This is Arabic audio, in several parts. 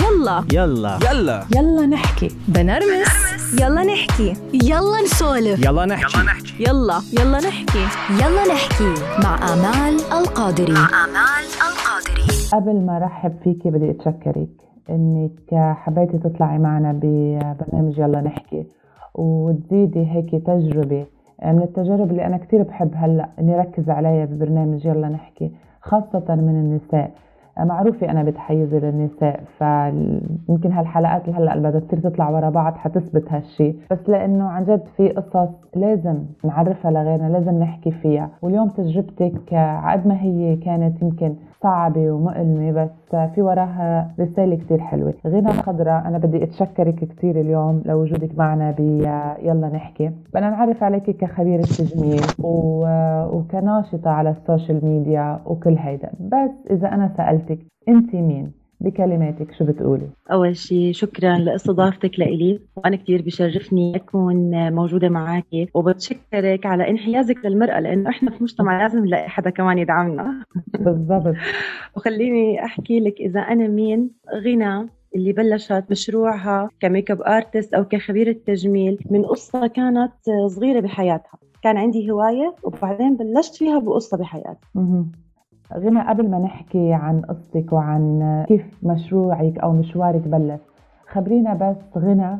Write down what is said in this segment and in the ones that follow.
يلا. يلا. يلا. يلا نحكي. بنرمس. يلا نحكي. يلا نسولف. يلا نحكي. يلا يلا. نحكي. يلا نحكي. مع آمال القادري. مع آمال القادري. قبل ما رحب فيكي بدي أتشكرك إنك حبيتي تطلعي معنا ببرنامج يلا نحكي وتزيدي هيك تجربة. من التجارب اللي أنا كتير بحب هلأ إني ركز عليها ببرنامج يلا نحكي خاصة من النساء. معروفة أنا بتحيزي للنساء فيمكن هالحلقات اللي هلأ بدها تصير تطلع ورا بعض حتثبت هالشي. بس لأنه عن جد في قصص لازم نعرفها لغيرنا لازم نحكي فيها. واليوم تجربتك عقد ما هي كانت يمكن صعبة ومؤلمة بس في وراها رسالة كتير حلوة. غنى خضراء أنا بدي أتشكرك كتير اليوم لوجودك معنا ب يلا نحكي. بدنا نعرف عليك كخبيرة تجميل و... وكناشطة على السوشيال ميديا وكل هيدا. بس إذا أنا سألتك أنت مين؟ بكلماتك شو بتقولي؟ أول شيء شكرا لإستضافتك لإلي وأنا كثير بشرفني أكون موجودة معك وبتشكرك على انحيازك للمرأة لأنه إحنا في مجتمع لازم نلاقي حدا كمان يدعمنا. بالضبط. وخليني أحكي لك إذا أنا مين. غنى اللي بلشت مشروعها ك makeup artist أو كخبيره تجميل من قصة كانت صغيرة بحياتها. كان عندي هواية وبعدين بلشت فيها بقصة بحياتي. غنى قبل ما نحكي عن قصتك وعن كيف مشروعك أو مشوارك بلش. خبرينا بس غنى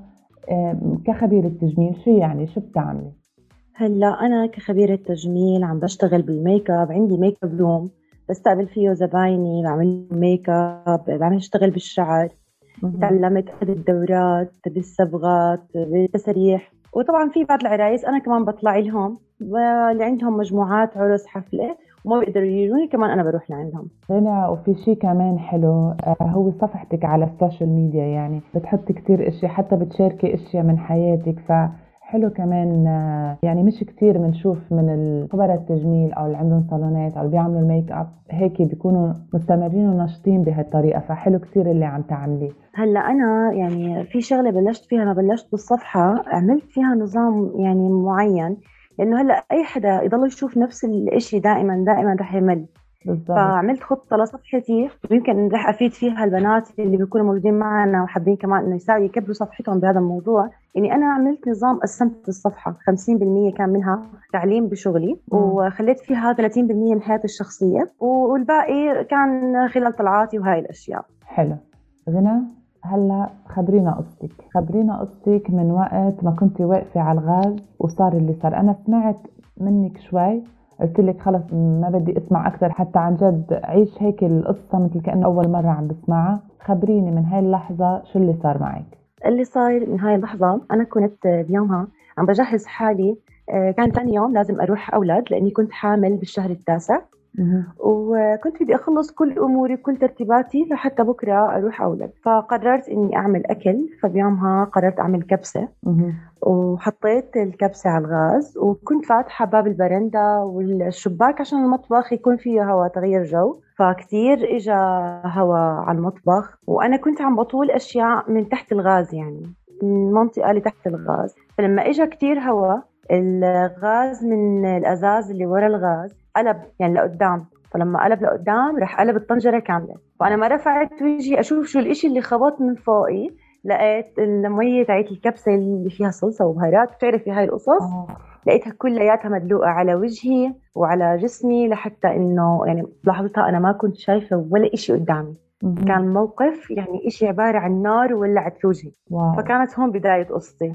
كخبيرة تجميل شو يعني؟ شو بتعملي؟ هلا أنا كخبيرة تجميل عم بشتغل بالميك أب عندي makeup room بستقبل فيه زبايني بعمل ميك أب بعمل اشتغل بالشعر تعلمت اخذ الدورات بالصبغات بالتسريح. وطبعا في بعض العرايس أنا كمان بطلع لهم اللي عندهم مجموعات عرس حفلة وما بيقدروا يجوني كمان أنا بروح لعندهم. غنى وفي شيء كمان حلو هو صفحتك على السوشيال ميديا يعني بتحطي كتير اشياء حتى بتشاركي اشياء من حياتك ف حلو كمان يعني مش كتير بنشوف من خبراء التجميل أو اللي عندهم صالونات أو اللي بيعملوا الميك أب هيك بيكونوا مستمرين وناشطين بهالطريقة فحلو كتير اللي عم تعمليه. هلأ أنا يعني في شغلة بلشت فيها أنا بلشت بالصفحة عملت فيها نظام يعني معين لأنه هلأ أي حدا يضل يشوف نفس الشيء دائما دائما رح يمل. بالضبط. فعملت خطة لصفحتي ويمكن رح أفيد فيها البنات اللي بيكونوا موجودين معنا وحابين كمان إنه يساعدوا يكبروا صفحتهم بهذا الموضوع. اني أنا عملت نظام قسمت الصفحة 50% كان منها تعليم بشغلي م. وخليت فيها 30% من حياتي الشخصية والباقي كان خلال طلعاتي وهاي الأشياء. حلو. غنى؟ هلا خبرينا قصتك. خبرينا قصتك من وقت ما كنت واقفة على الغاز وصار اللي صار. أنا سمعت منك شوي قلت لك خلص ما بدي أسمع أكثر حتى عن جد عيش هيك القصة مثل كأنه أول مرة عم بسمعها. خبريني من هاي اللحظة شو اللي صار معك؟ اللي صار من هاي اللحظة أنا كنت بيومها عم بجهز حالي كان ثاني يوم لازم أروح أولاد لأني كنت حامل بالشهر التاسع. وكنت بدي أخلص كل أموري كل ترتيباتي لحتى بكرة أروح أولد. فقررت إني أعمل أكل فبيومها قررت أعمل كبسة. وحطيت الكبسة على الغاز وكنت فاتحة باب البرندة والشباك عشان المطبخ يكون فيه هواء تغيير جو. فكتير اجى هواء على المطبخ وأنا كنت عم بطول أشياء من تحت الغاز يعني من المنطقة اللي تحت الغاز. فلما اجى كتير هواء الغاز من الأزاز اللي ورا الغاز قلب يعني لقدام. فلما قلب لقدام رح قلب الطنجرة كاملة. فانا ما رفعت وجهي أشوف شو الإشي اللي خبط من فوقي. لقيت المية تاعت الكبسة اللي فيها صلصة وبهارات. بتعرفي هاي القصص؟ لقيتها كلياتها مدلوقة على وجهي وعلى جسمي لحتى إنه يعني بلحظتها أنا ما كنت شايفة ولا إشي قدامي. كان موقف يعني إشي عبارة عن نار ولعت في وجهي. فكانت هون بداية قصتي.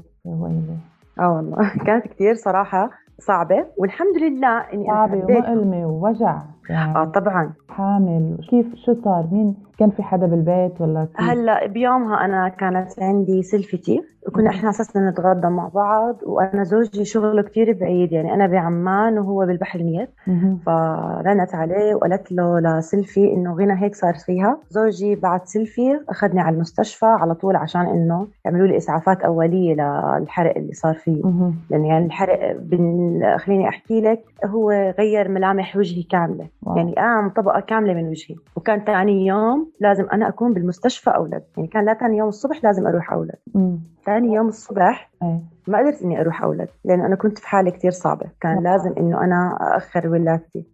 آه والله. كانت كثير صراحة. صعبة والحمد لله إني صعبة ومؤلمة ووجع. يعني آه طبعا. حامل. كيف شو صار؟ مين كان في حدا بالبيت ولا كيف؟ هلأ بيومها أنا كانت عندي سلفتي وكنا إحنا أساسا نتغدى مع بعض وأنا زوجي شغله كثير بعيد يعني أنا بعمان وهو بالبحر الميت. فرنت عليه وقالت له لسلفي إنه غنى هيك صار فيها. زوجي بعد سلفي أخذني على المستشفى على طول عشان إنه يعملوا لي إسعافات أولية للحرق اللي صار فيه. لأن يعني الحرق بن... خليني أحكي لك هو غير ملامح وجهي كاملة. واو. يعني قام طبقة كاملة من وجهي. وكان ثاني يوم لازم أنا أكون بالمستشفى أولد. يعني كان لا ثاني يوم الصبح لازم أروح أولد. ثاني يوم الصبح أي. ما قدرت إني أروح أولد لأنه أنا كنت في حالة كثير صعبة. كان wow. لازم إنه أنا اخر ولادتي.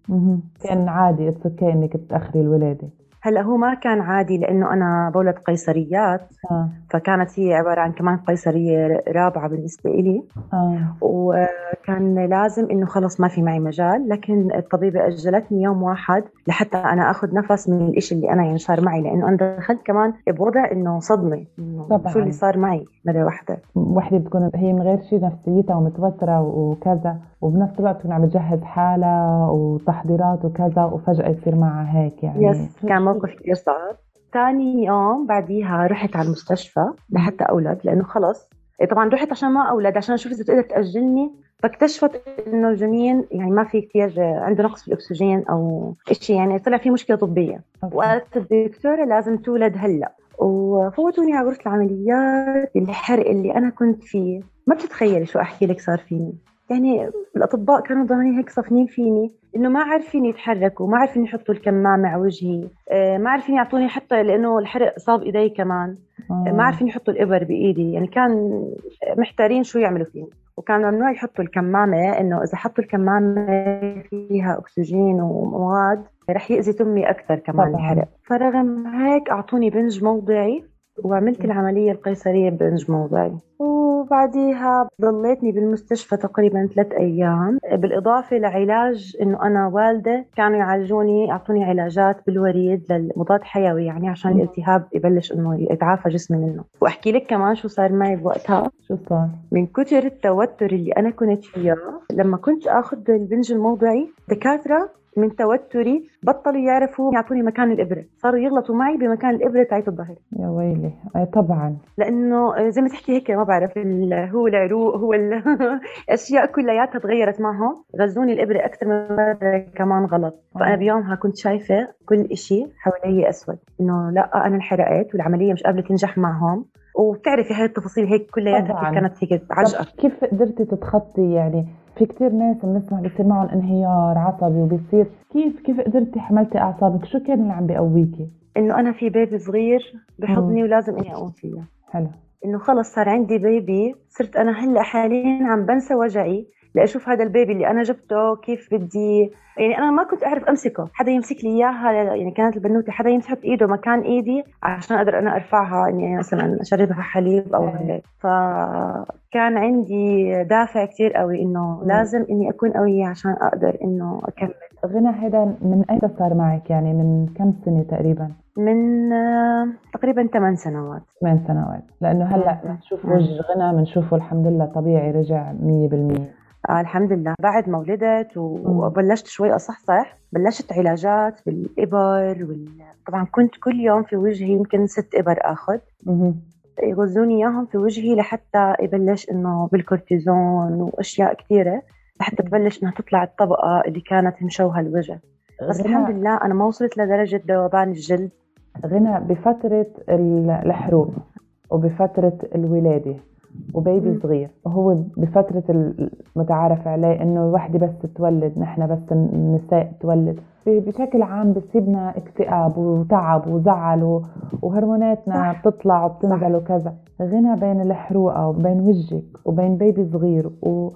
كان عادي it's إنك تأخري الولادة. هلا هو ما كان عادي لأنه أنا بولد قيصريات آه. فكانت هي عبارة عن كمان قيصرية رابعة بالنسبة إلي. آه. وكان لازم إنه خلص ما في معي مجال لكن الطبيبة أجلتني يوم واحد لحتى أنا آخذ نفس من الإشي اللي أنا يعني صار معي لأنه أنا دخلت كمان بوضع إنه صدمة طبعاً. شو اللي صار معي؟ مرة واحدة. وحدة بتكون هي من غير شيء نفسيتها ومتوترة وكذا وبنفس الوقت تكون عم تجهز حالها وتحضيرات وكذا وفجأة يصير معها هيك يعني. يس كان موقف كثير صعب. ثاني يوم بعديها رحت على المستشفى لحتى اولد لأنه خلص. طبعا رحت عشان ما اولد عشان أشوف إذا بتقدر تأجلني. فاكتشفت إنه الجنين يعني ما في كثير عنده نقص في الأكسجين أو شيء يعني طلع في مشكلة طبية. وقالت الدكتورة لازم تولد هلأ. وفوتوني على غرفة العمليات الحرق اللي أنا كنت فيه. ما بتتخيلي شو أحكي لك صار فيني. يعني الأطباء كانوا ضامنين هيك صفنين فيني إنه ما عارفين يتحركوا ما عارفين يحطوا الكمامة على وجهي آه، ما عارفين يعطوني حتى لأنه الحرق صاب إيدي كمان آه. ما عارفين يحطوا الإبر بإيدي يعني كان محتارين شو يعملوا فيني وكان ممنوع يحطوا الكمامة إنه إذا حطوا الكمامة فيها أكسجين ومواد رح يأذي تمي أكثر كمان طبعاً. الحرق فرغم هيك أعطوني بنج موضعي وعملت العملية القيصرية ببنج موضعي وبعديها ضليتني بالمستشفى تقريبا ثلاث أيام بالإضافة لعلاج إنه أنا والدة كانوا يعالجوني يعطوني علاجات بالوريد للمضاد حيوي يعني عشان. الالتهاب يبلش إنه يتعافى جسمي منه وأحكي لك كمان شو صار معي بوقتها شو صار؟ من كتر التوتر اللي أنا كنت فيه لما كنت آخذ البنج الموضعي دكاتره من توتري بطلوا يعرفوا يعطوني مكان الإبرة. صاروا يغلطوا معي بمكان الإبرة تاعت الظهر. يا ويلي. اي طبعا. لأنه زي ما تحكي هيك ما بعرف هو العروق هو ال- الاشياء كلياتها تغيرت معهم. غزوني الإبرة أكثر من مرة كمان غلط. فأنا آه. بيومها كنت شايفة كل إشي حوالي أسود. إنه لا أنا انحرقت والعملية مش قابلة تنجح معهم. وبتعرفي هاي التفاصيل هيك كلياتها كانت هيك عجقة. كيف قدرتي تتخطي؟ يعني في كتير ناس بنسمع بيصير معهم انهيار عصبي وبيصير كيف كيف قدرتي حملتي أعصابك؟ شو كان اللي عم بيقويكي؟ إنه أنا في بيبي صغير بحضني ولازم إني أقوم فيه حلو. إنه خلص صار عندي بيبي صرت أنا هلأ حاليا عم بنسى وجعي. لاشوف هذا البيبي اللي أنا جبته كيف بدي؟ يعني أنا ما كنت أعرف أمسكه. حدا يمسك لي إياها يعني كانت البنوتة حدا يمسك ايده مكان إيدي عشان أقدر أنا أرفعها إني مثلا أشربها حليب أو إيه. هيك. فكان عندي دافع كثير قوي إنه مم. لازم إني أكون قوية عشان أقدر إنه أكمل. غنى هذا من إيمتى صار معك؟ يعني من كم سنة تقريبا؟ من آه، تقريبا 8 سنوات. ثمان سنوات. لأنه هلأ مم. بنشوف. وجه غنى بنشوفه الحمد لله طبيعي رجع 100% آه الحمد لله. بعد ما ولدت وبلشت شوي اصحصح بلشت علاجات بالإبر وال... طبعا كنت كل يوم في وجهي يمكن ست إبر آخذ. يغزوا لي إياهم في وجهي لحتى يبلش إنه بالكورتيزون وأشياء كثيره لحتى تبلش إنها تطلع الطبقة اللي كانت مشوهة الوجه. بس غنى- الحمد لله أنا ما وصلت لدرجة ذوبان الجلد. غنى بفترة ال- الحروق وبفترة الولادة. وبيبي. صغير. وهو بفترة المتعارف عليه إنه الوحدة بس تولد نحن بس النساء تولد. بشكل عام بصيبنا اكتئاب وتعب وزعل وهرموناتنا صح. بتطلع وبتنزل وكذا. غنى بين الحروقة وبين وجهك وبين بيبي صغير و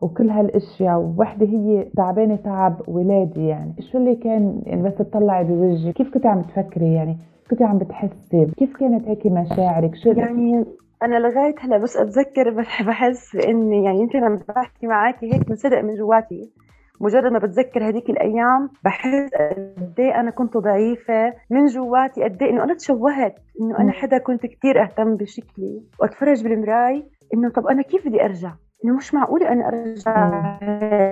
وكل هالأشياء. ووحده هي تعبانة تعب ولادي يعني. شو اللي كان يعني بس تطلعي بوجهك؟ كيف كنت عم تفكري يعني؟ كنت عم بتحسي؟ كيف كانت هيك مشاعرك؟ شو يعني أنا لغاية هلا بس أتذكر بح- بحس باني يعني يمكن لما بحكي معاكي هيك بنصدق من جواتي مجرد ما بتذكر هذيك الأيام بحس قد إيه أنا كنت ضعيفة من جواتي قد إيه إنه أنا تشوهت إنه. أنا حدا كنت كثير أهتم بشكلي وأتفرج بالمراي إنه طب أنا كيف بدي أرجع؟ إنه مش معقوله أنا أرجع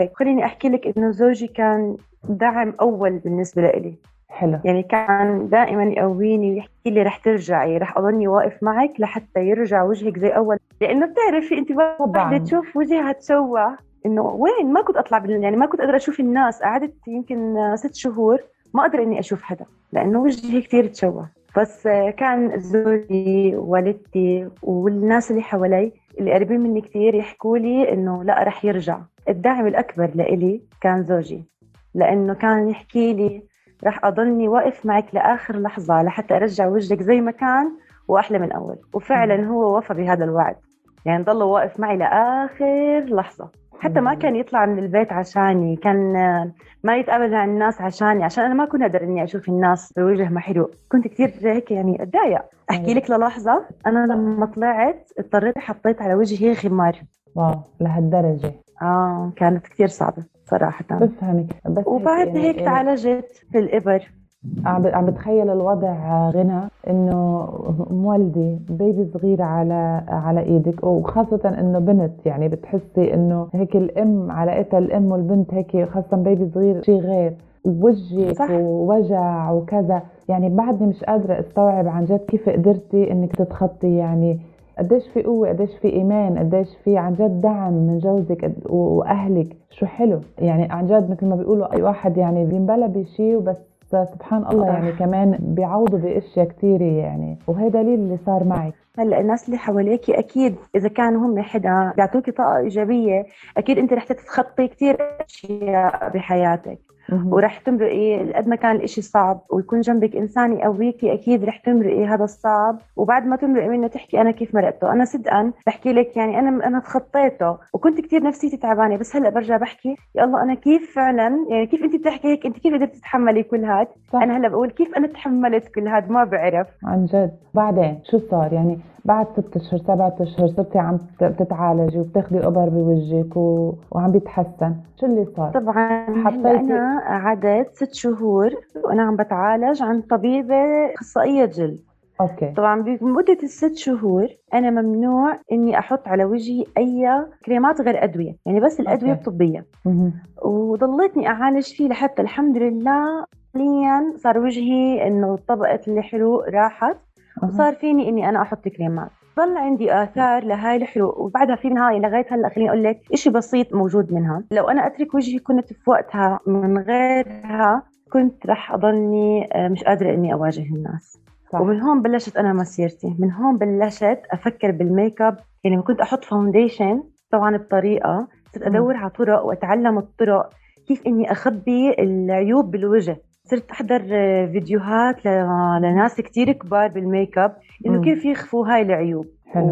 هيك. خليني أحكي لك إنه زوجي كان دعم أول بالنسبة لإلي. حلو. يعني كان دائما يقويني ويحكي لي رح ترجعي رح أضلني واقف معك لحتى يرجع وجهك زي أول. لأنه بتعرفي أنت. وحده تشوف وجهها تشوه إنه وين؟ ما كنت أطلع بال... يعني ما كنت أقدر أشوف الناس. قعدت يمكن ست شهور ما أقدر إني أشوف حدا لأنه وجهي كثير تشوه بس كان زوجي والدتي والناس اللي حوالي اللي قريبين مني كثير يحكوا لي إنه لا رح يرجع. الداعم الأكبر لإلي كان زوجي لأنه كان يحكي لي رح أضلني واقف معك لآخر لحظة لحتى أرجع وجهك زي ما كان وأحلى من أول. وفعلا هو وفى بهذا الوعد. يعني ضل واقف معي لآخر لحظة. حتى ما كان يطلع من البيت عشاني كان ما يتقابل مع الناس عشاني عشان أنا ما كنت أقدر إني أشوف الناس بوجه محروق كنت كثير هيك يعني أتضايق. أحكي أيوة. لك للحظة أنا لما طلعت اضطريت حطيت على وجهي خمار واو لهالدرجة. آه كانت كثير صعبة. صراحة. بفهمك بس وبعد يعني- هيك يعني تعالجت في الإبر. عم عم بتخيل الوضع غنى إنه مولدي بيبي صغير على على إيدك وخاصة إنه بنت. يعني بتحسي إنه هيك الأم علاقتها الأم والبنت هيك خاصة بيبي صغير شيء غير. وجهك صح. ووجع وكذا. يعني بعدني مش قادرة أستوعب عن جد كيف قدرتي إنك تتخطي يعني قديش في قوة قديش في إيمان قديش في عن جد دعم من جوزك وأهلك. شو حلو. يعني عن جد مثل ما بيقولوا أي واحد يعني بينبلى بشيء وبس سبحان الله. يعني كمان بيعوضوا بأشياء كثيره يعني. وهي دليل اللي صار معك هلأ الناس اللي حواليك أكيد إذا كانوا هم حدا بيعطوكي طاقة إيجابية أكيد أنت رح تتخطي كثير أشياء بحياتك. ورح تمرقي قد ما كان الإشي صعب ويكون جنبك إنسان يقويكي أكيد رح تمرقي هذا الصعب. وبعد ما تمرقي منه تحكي أنا كيف مرقته. أنا صدقا بحكي لك يعني أنا أنا تخطيته وكنت كثير نفسيتي تعبانة بس هلأ برجع بحكي يا الله أنا كيف فعلا؟ يعني كيف أنت بتحكي هيك؟ أنت كيف قدرتي تتحملي كل هاد؟ صح. أنا هلأ بقول كيف أنا تحملت كل هاد؟ ما بعرف. عن جد. بعدين شو صار؟ يعني بعد ست أشهر سبعة أشهر صرتي عم تتعالجي وبتاخذي ابر بوجهك و... وعم بيتحسن. شو اللي صار؟ طبعا حطيتي- قعدت ست شهور وأنا عم بتعالج عند طبيبة أخصائية جلد okay طبعا بمدة الست شهور أنا ممنوع إني أحط على وجهي أي كريمات غير أدوية يعني بس الأدوية okay. الطبية. وضليتني أعالج فيه لحتى الحمد لله حاليا صار وجهي إنه طبقة الحروق راحت. وصار فيني إني أنا أحط كريمات ضل عندي آثار لهاي الحروق وبعدها في نهاية لغايه هلا خليني أقول لك شيء بسيط موجود منها. لو أنا أترك وجهي كنت في وقتها من غيرها كنت رح أضلني آه، مش قادرة إني أواجه الناس. صح. ومن هون بلشت أنا مسيرتي. من هون بلشت أفكر بال make up. يعني كنت أحط foundation طبعا بطريقة صرت. أدور على طرق وأتعلم الطرق كيف إني أخبي العيوب بالوجه. صرت أحضر آه، فيديوهات لناس كتير كبار بال make up انه. كيف يخفوا هاي العيوب. حلو.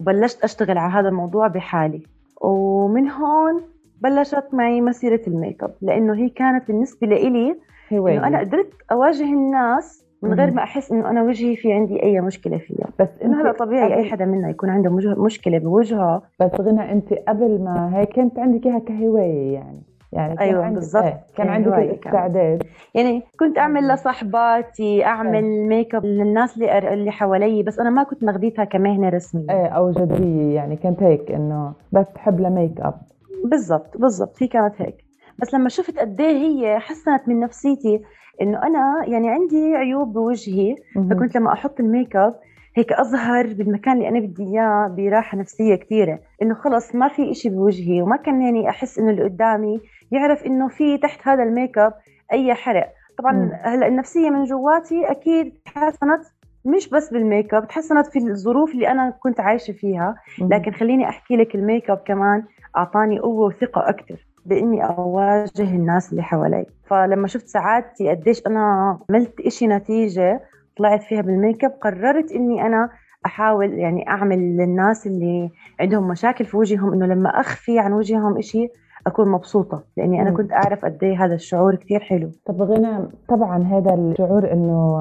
وبلشت أشتغل على هذا الموضوع بحالي. ومن هون بلشت معي مسيرة ال make up لأنه هي كانت بالنسبة لإلي إنه أنا قدرت أواجه الناس من غير. ما أحس إنه أنا وجهي في عندي أي مشكلة فيها. بس إنه هذا طبيعي قبل- حدا منا يكون عنده مشكلة بوجهه. بس غنى أنت قبل ما هيك كنت عندك إياها كهواية يعني. يعني كان أيوة، عندك بالضبط. إيه كان عندك كهواية كانت. الاستعداد يعني كنت أعمل مم. لصاحباتي أعمل make up للناس اللي أر- اللي حوالي بس أنا ما كنت ماخذيتها كمهنة رسمية إيه أو جديه يعني كنت هيك إنه بس تحب ل make up بالضبط بالضبط هي كانت هيك بس لما شفت قد إيه هي حسنت من نفسيتي إنه أنا يعني عندي عيوب بوجهي. فكنت لما أحط ال make up هيك أظهر بالمكان اللي أنا بدي إياه براحة نفسية كثيره إنه خلص ما في إشي بوجهي وما كان يعني أحس إنه اللي قدامي يعرف إنه في تحت هذا ال make up أي حرق طبعا. هلأ النفسية من جواتي أكيد تحسنت مش بس بال make up تحسنت في الظروف اللي أنا كنت عايشة فيها. لكن خليني أحكي لك ال make up كمان أعطاني قوة وثقة أكثر بإني أواجه الناس اللي حوالي فلما شفت سعادتي قديش أنا عملت إشي نتيجة طلعت فيها بال make up قررت إني أنا أحاول يعني أعمل للناس اللي عندهم مشاكل في وجههم إنه لما أخفي عن وجههم إشي أكون مبسوطة لأني أنا. كنت أعرف قد إيه هذا الشعور كثير حلو. طب غنى طبعا هذا الشعور إنه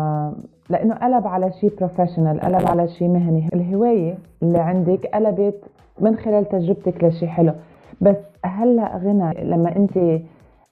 لأنه قلب على شيء بروفيشنال قلب على شيء مهني. الهواية اللي عندك قلبت من خلال تجربتك لشيء حلو. بس هلأ غنى لما أنت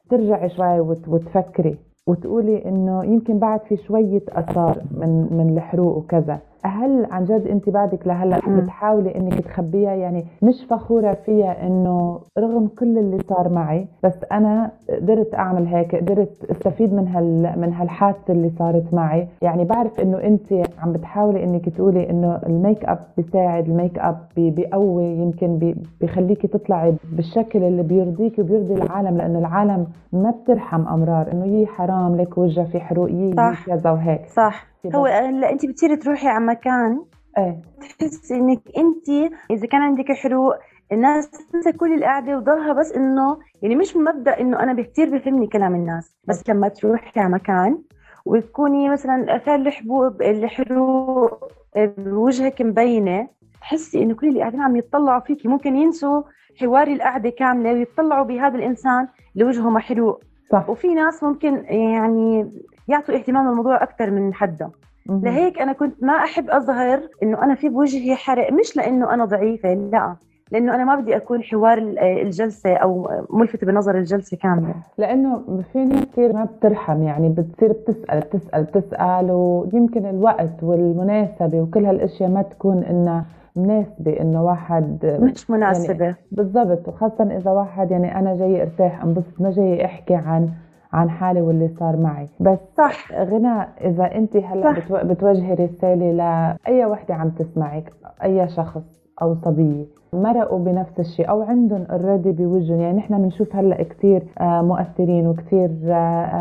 ترجعي شوي وت- وتفكري وتقولي إنه يمكن بعد في شوية أثار من من الحروق وكذا. هل عن جد انت بعدك لهلا. بتحاولي انك تخبيها يعني مش فخورة فيها انه رغم كل اللي صار معي بس أنا قدرت أعمل هيك قدرت أستفيد من هال من هالحادثة اللي صارت معي يعني بعرف إنه انت عم بتحاولي إنك تقولي إنه ال make up بيساعد ال make up بي- بيقوي يمكن بي- بيخليكي تطلعي بالشكل اللي بيرضيكي وبيرضي العالم لأنه العالم ما بترحم أمرار إنه يي حرام لك وجه في حروق يي. كذا وهيك صح بس- هو هلا انت بتصيري تروحي على مكان إيه. تحسي إنك انت إذا كان عندك حروق الناس تنسى كل القعدة وضلها بس إنه يعني مش مبدأ إنه أنا كثير بفهمني كلام الناس بس لما تروحي على مكان وتكوني مثلا أثار الحبوب الحروق بوجهك مبينة تحسي إنه كل اللي قاعدين عم يتطلعوا فيكي ممكن ينسوا حوار القعدة كاملة ويتطلعوا بهذا الإنسان اللي وجهه محروق صح. وفي ناس ممكن يعني يعطوا اهتمام للموضوع أكثر من حده. لهيك أنا كنت ما أحب أظهر إنه أنا في بوجهي حرق مش لإنه أنا ضعيفة لا. لإنه أنا ما بدي أكون حوار ال- الجلسة أو ملفتة بنظر الجلسة كاملة. لإنه في ناس كثير ما بترحم يعني بتصير بتسأل بتسأل بتسأل ويمكن الوقت والمناسبة وكل هالأشياء ما تكون إنها مناسبة إنه واحد مش مناسبة. بالضبط وخاصة إذا واحد يعني أنا جاي أرتاح أنبسط ما جاي أحكي عن عن حالي واللي صار معي. بس صح غنى إذا أنت هلأ صح. بتو- بتوجهي رسالة لأي وحدة عم تسمعك أي شخص أو صبية مرقوا بنفس الشيء أو عندهم already بوجهن يعني نحن بنشوف هلأ كثير مؤثرين وكثير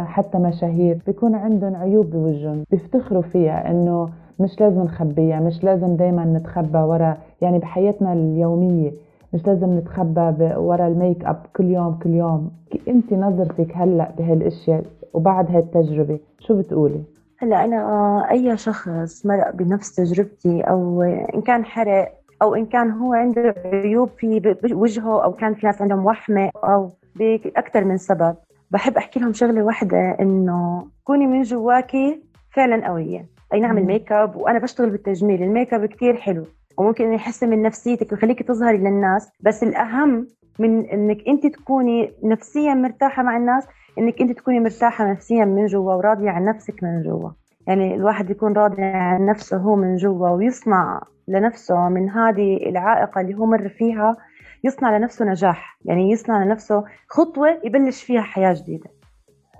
حتى مشاهير بيكون عندهم عيوب بوجهن بيفتخروا فيها إنه مش لازم نخبيها مش لازم دايما نتخبى ورا. يعني بحياتنا اليومية مش لازم نتخبى ورا ال make up كل يوم كل يوم. أنت نظرتك هلأ بهالأشياء وبعد هالتجربة شو بتقولي؟ هلأ أنا آه، أي شخص مرق بنفس تجربتي أو إن كان حرق أو إن كان هو عنده عيوب في بوجهه أو كان في ناس عندهم وحمة أو باكثر من سبب بحب أحكي لهم شغلة واحدة إنه كوني من جواكي فعلا قوية. أي نعم. ال make up وأنا بشتغل بالتجميل ال make up كثير حلو. وممكن إنه يحسن من نفسيتك ويخليكي تظهري للناس. بس الأهم من إنك أنت تكوني نفسيا مرتاحة مع الناس إنك أنت تكوني مرتاحة نفسيا من جوا وراضية عن نفسك من جوا. يعني الواحد يكون راضي عن نفسه هو من جوا ويصنع لنفسه من هذه العائقة اللي هو مر فيها يصنع لنفسه نجاح. يعني يصنع لنفسه خطوة يبلش فيها حياة جديدة.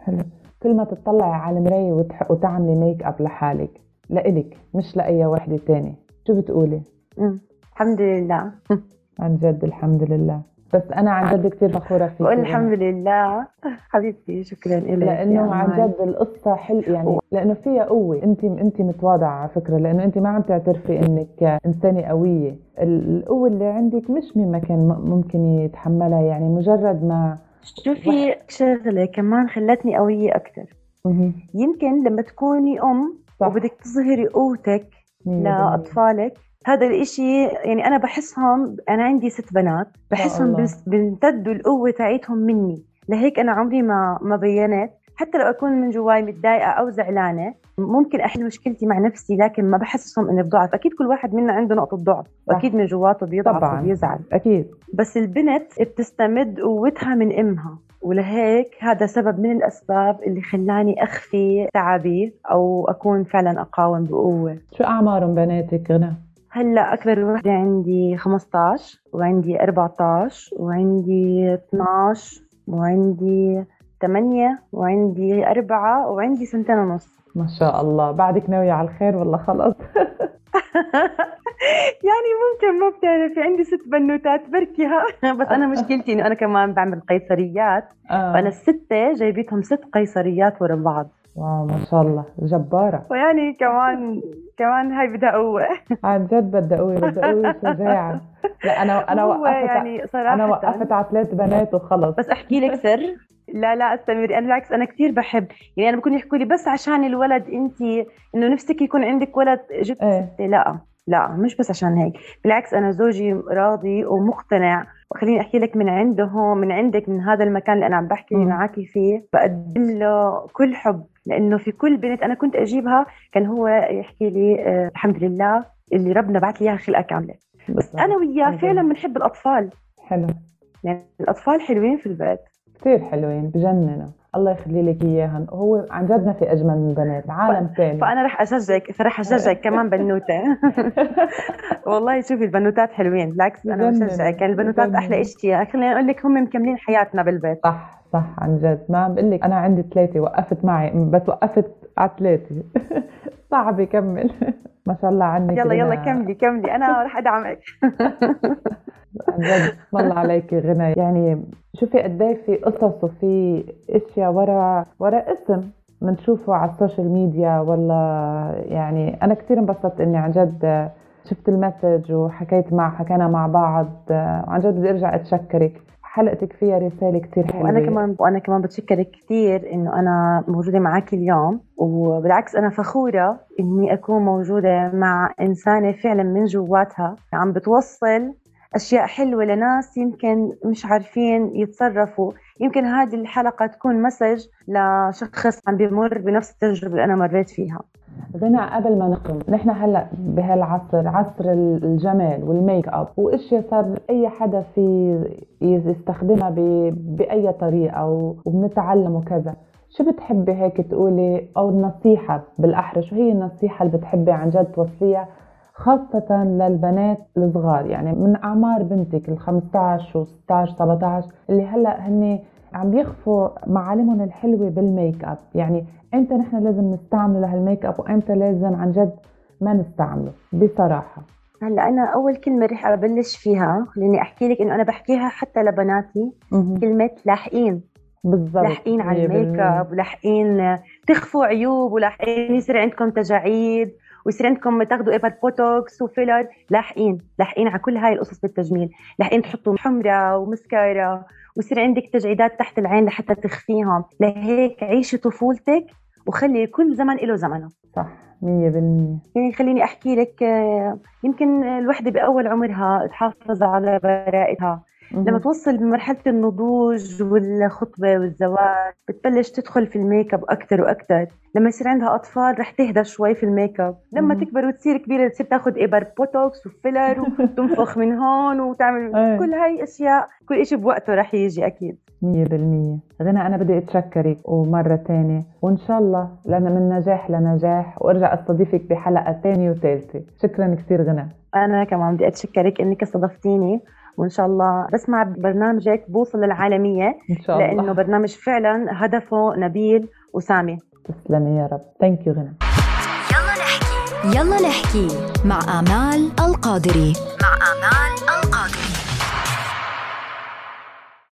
حلو. كل ما تطلعي على المراية. وتعملي make up لحالك لإلك مش لأي وحدة تانية. شو بتقولي. الحمد لله. عن جد الحمد لله. بس أنا عن جد كثير فخورة فيك. بقول الحمد لله. حبيبتي شكرا لك لأنه عن جد القصة حلو يعني لأنه فيها قوة. انت أنت متواضعة على فكرة لأنه أنت ما عم تعترفي إنك إنسانة قوية. القوة اللي عندك مش مين ما كان ممكن يتحملها يعني مجرد ما شوفي شغلة كمان خلتني قوية أكثر. يمكن لما تكوني أم صح. وبدك تظهري قوتك. لأطفالك هذا الإشي يعني أنا بحسهم أنا عندي ست بنات بحسهم بيمتدوا القوة تاعتهم مني. لهيك أنا عمري ما ما بينت. حتى لو أكون من جواي متضايقة أو زعلانة ممكن أحل مشكلتي مع نفسي لكن ما بحسسهم إني بضعف. أكيد كل واحد منا عنده نقطة ضعف. واكيد من جواته بيضعف طبعا. وبيزعل. أكيد. بس البنت بتستمد قوتها من أمها. ولهيك هذا سبب من الأسباب اللي خلاني أخفي تعبي أو أكون فعلا أقاوم بقوة. شو أعمارهم بناتك غنى؟ هلا أكبر وحدة عندي 15 وعندي 14 وعندي 12 وعندي 8 وعندي 4 وعندي سنتين ونص. ما شاء الله. بعدك ناوية على الخير ولا خلص يعني ممكن ما بتعرفي عندي ست بنوتات بركيها بس أنا مشكلتي إنه أنا كمان بعمل قيصريات. آه. فأنا الستة جايبتهم ست قيصريات ورا بعض. واو ما شاء الله. جبارة. ويعني كمان كمان هاي بدها قوة عن جد بدها قوه بدها قوه شجاعه لا أنا أنا وقفت يعني صراحة أنا وقفت على ثلاث بنات وخلص. بس احكي لك سر. لا لا استمري أنا بالعكس أنا كثير بحب. يعني أنا بكون يحكوا لي بس عشان الولد أنت إنه نفسك يكون عندك ولد جبت إيه. ستة لا لا مش بس عشان هيك. بالعكس أنا زوجي راضي ومقتنع. وخليني أحكي لك من عنده هون من عندك من هذا المكان اللي أنا عم بحكي. معك فيه. بقدم له كل حب. لأنه في كل بنت أنا كنت أجيبها كان هو يحكي لي آه الحمد لله اللي ربنا بعث لي إياها خلقة كاملة. بس أنا وياه الحمد فعلا. بنحب الأطفال. حلو. يعني الأطفال حلوين في البيت. كثير حلوين بجننوا. الله يخلي لك اياهم هو عن جد ما في أجمل من البنات عالم ثاني. فأنا رح اشجعك فرح اشجعك كمان بنوتة. والله شوفي البنوتات حلوين بالعكس أنا. بشجعك. يعني البنوتات. أحلى شيء خليني أقول لك هم مكملين حياتنا بالبيت. صح صح عن جد. ما عم بقول لك أنا عندي ثلاثة وقفت معي بس وقفت على ثلاثة. صعب كمل ما شاء الله عنك يلا يلا. كملي كملي. أنا رح أدعمك. عن جد الله عليك غنى. يعني شوفي قد إيه في قصص وفي أشياء ورا ورا اسم بنشوفه على ال social media ولا يعني أنا كثير انبسطت إني عن جد شفت ال message وحكيت مع حكينا مع بعض. وعن جد بدي أرجع أتشكرك. حلقتك فيها رسالة كتير حلوة. وأنا كمان وأنا كمان بتشكرك كثير إنه أنا موجودة معك اليوم. وبالعكس أنا فخورة إني أكون موجودة مع إنسانة فعلا من جواتها. عم بتوصل أشياء حلوة لناس يمكن مش عارفين يتصرفوا. يمكن هذه الحلقة تكون message لشخص عم بيمر بنفس التجربة اللي أنا مريت فيها. غنى قبل ما نختم نحن هلأ بهالعصر عصر الجمال وال make up وإشياء صار أي حدا في يستخدمها بأي طريقة وبنتعلم وكذا شو بتحبي هيك تقولي؟ أو النصيحة بالأحرى شو هي النصيحة اللي بتحبي عن جد توصليها خاصة للبنات الصغار. يعني من أعمار بنتك ال 15 و 16 17 اللي هلا هن عم يخفوا معالمهم الحلوة بال make up. يعني إمتى نحن لازم نستعمله لهال make up؟ وإمتى لازم عن جد ما نستعمله؟ بصراحة. هلا أنا أول كلمة رح أبلش فيها خليني أحكي لك إنه أنا بحكيها حتى لبناتي كلمة لاحقين. بالضبط. لاحقين على الميك أب ولاحقين تخفوا عيوب ولاحقين يصير عندكم تجاعيد. ويصير عندكم تاخذوا إبر بوتوكس و filler لاحقين لاحقين على كل هاي القصص بالتجميل. لاحقين تحطوا حمرة ومسكارا ويصير عندك تجعيدات تحت العين لحتى تخفيهم. لهيك عيشي طفولتك وخلي كل زمن له زمنه. صح مية بالمية. يعني خليني أحكي لك آه، يمكن الوحدة بأول عمرها تحافظ على برائتها. لما توصل بمرحلة النضوج والخطبة والزواج بتبلش تدخل في ال make up أكثر وأكثر لما يصير عندها أطفال رح تهدى شوي في ال make up. لما تكبر وتصير كبيرة تصير تاخذ إبر بوتوكس و filler وتنفخ من هون وتعمل إيه. كل هاي أشياء كل شيء بوقته رح يجي أكيد. مية بالمية. غنى أنا بدي أتشكرك ومرة تانية. وإن شاء الله لنا من نجاح لنجاح وأرجع أستضيفك بحلقة تانية وثالثة شكرا كثير غنى. أنا كمان بدي أتشكرك إنك استضفتيني. وإن شاء الله بسمع برنامجك بوصل للعالمية إن شاء الله. لأنه برنامج فعلا هدفه نبيل وسامي. تسلمي يا رب. ثانك يو غنى يلا نحكي. يلا نحكي مع آمال القادري. مع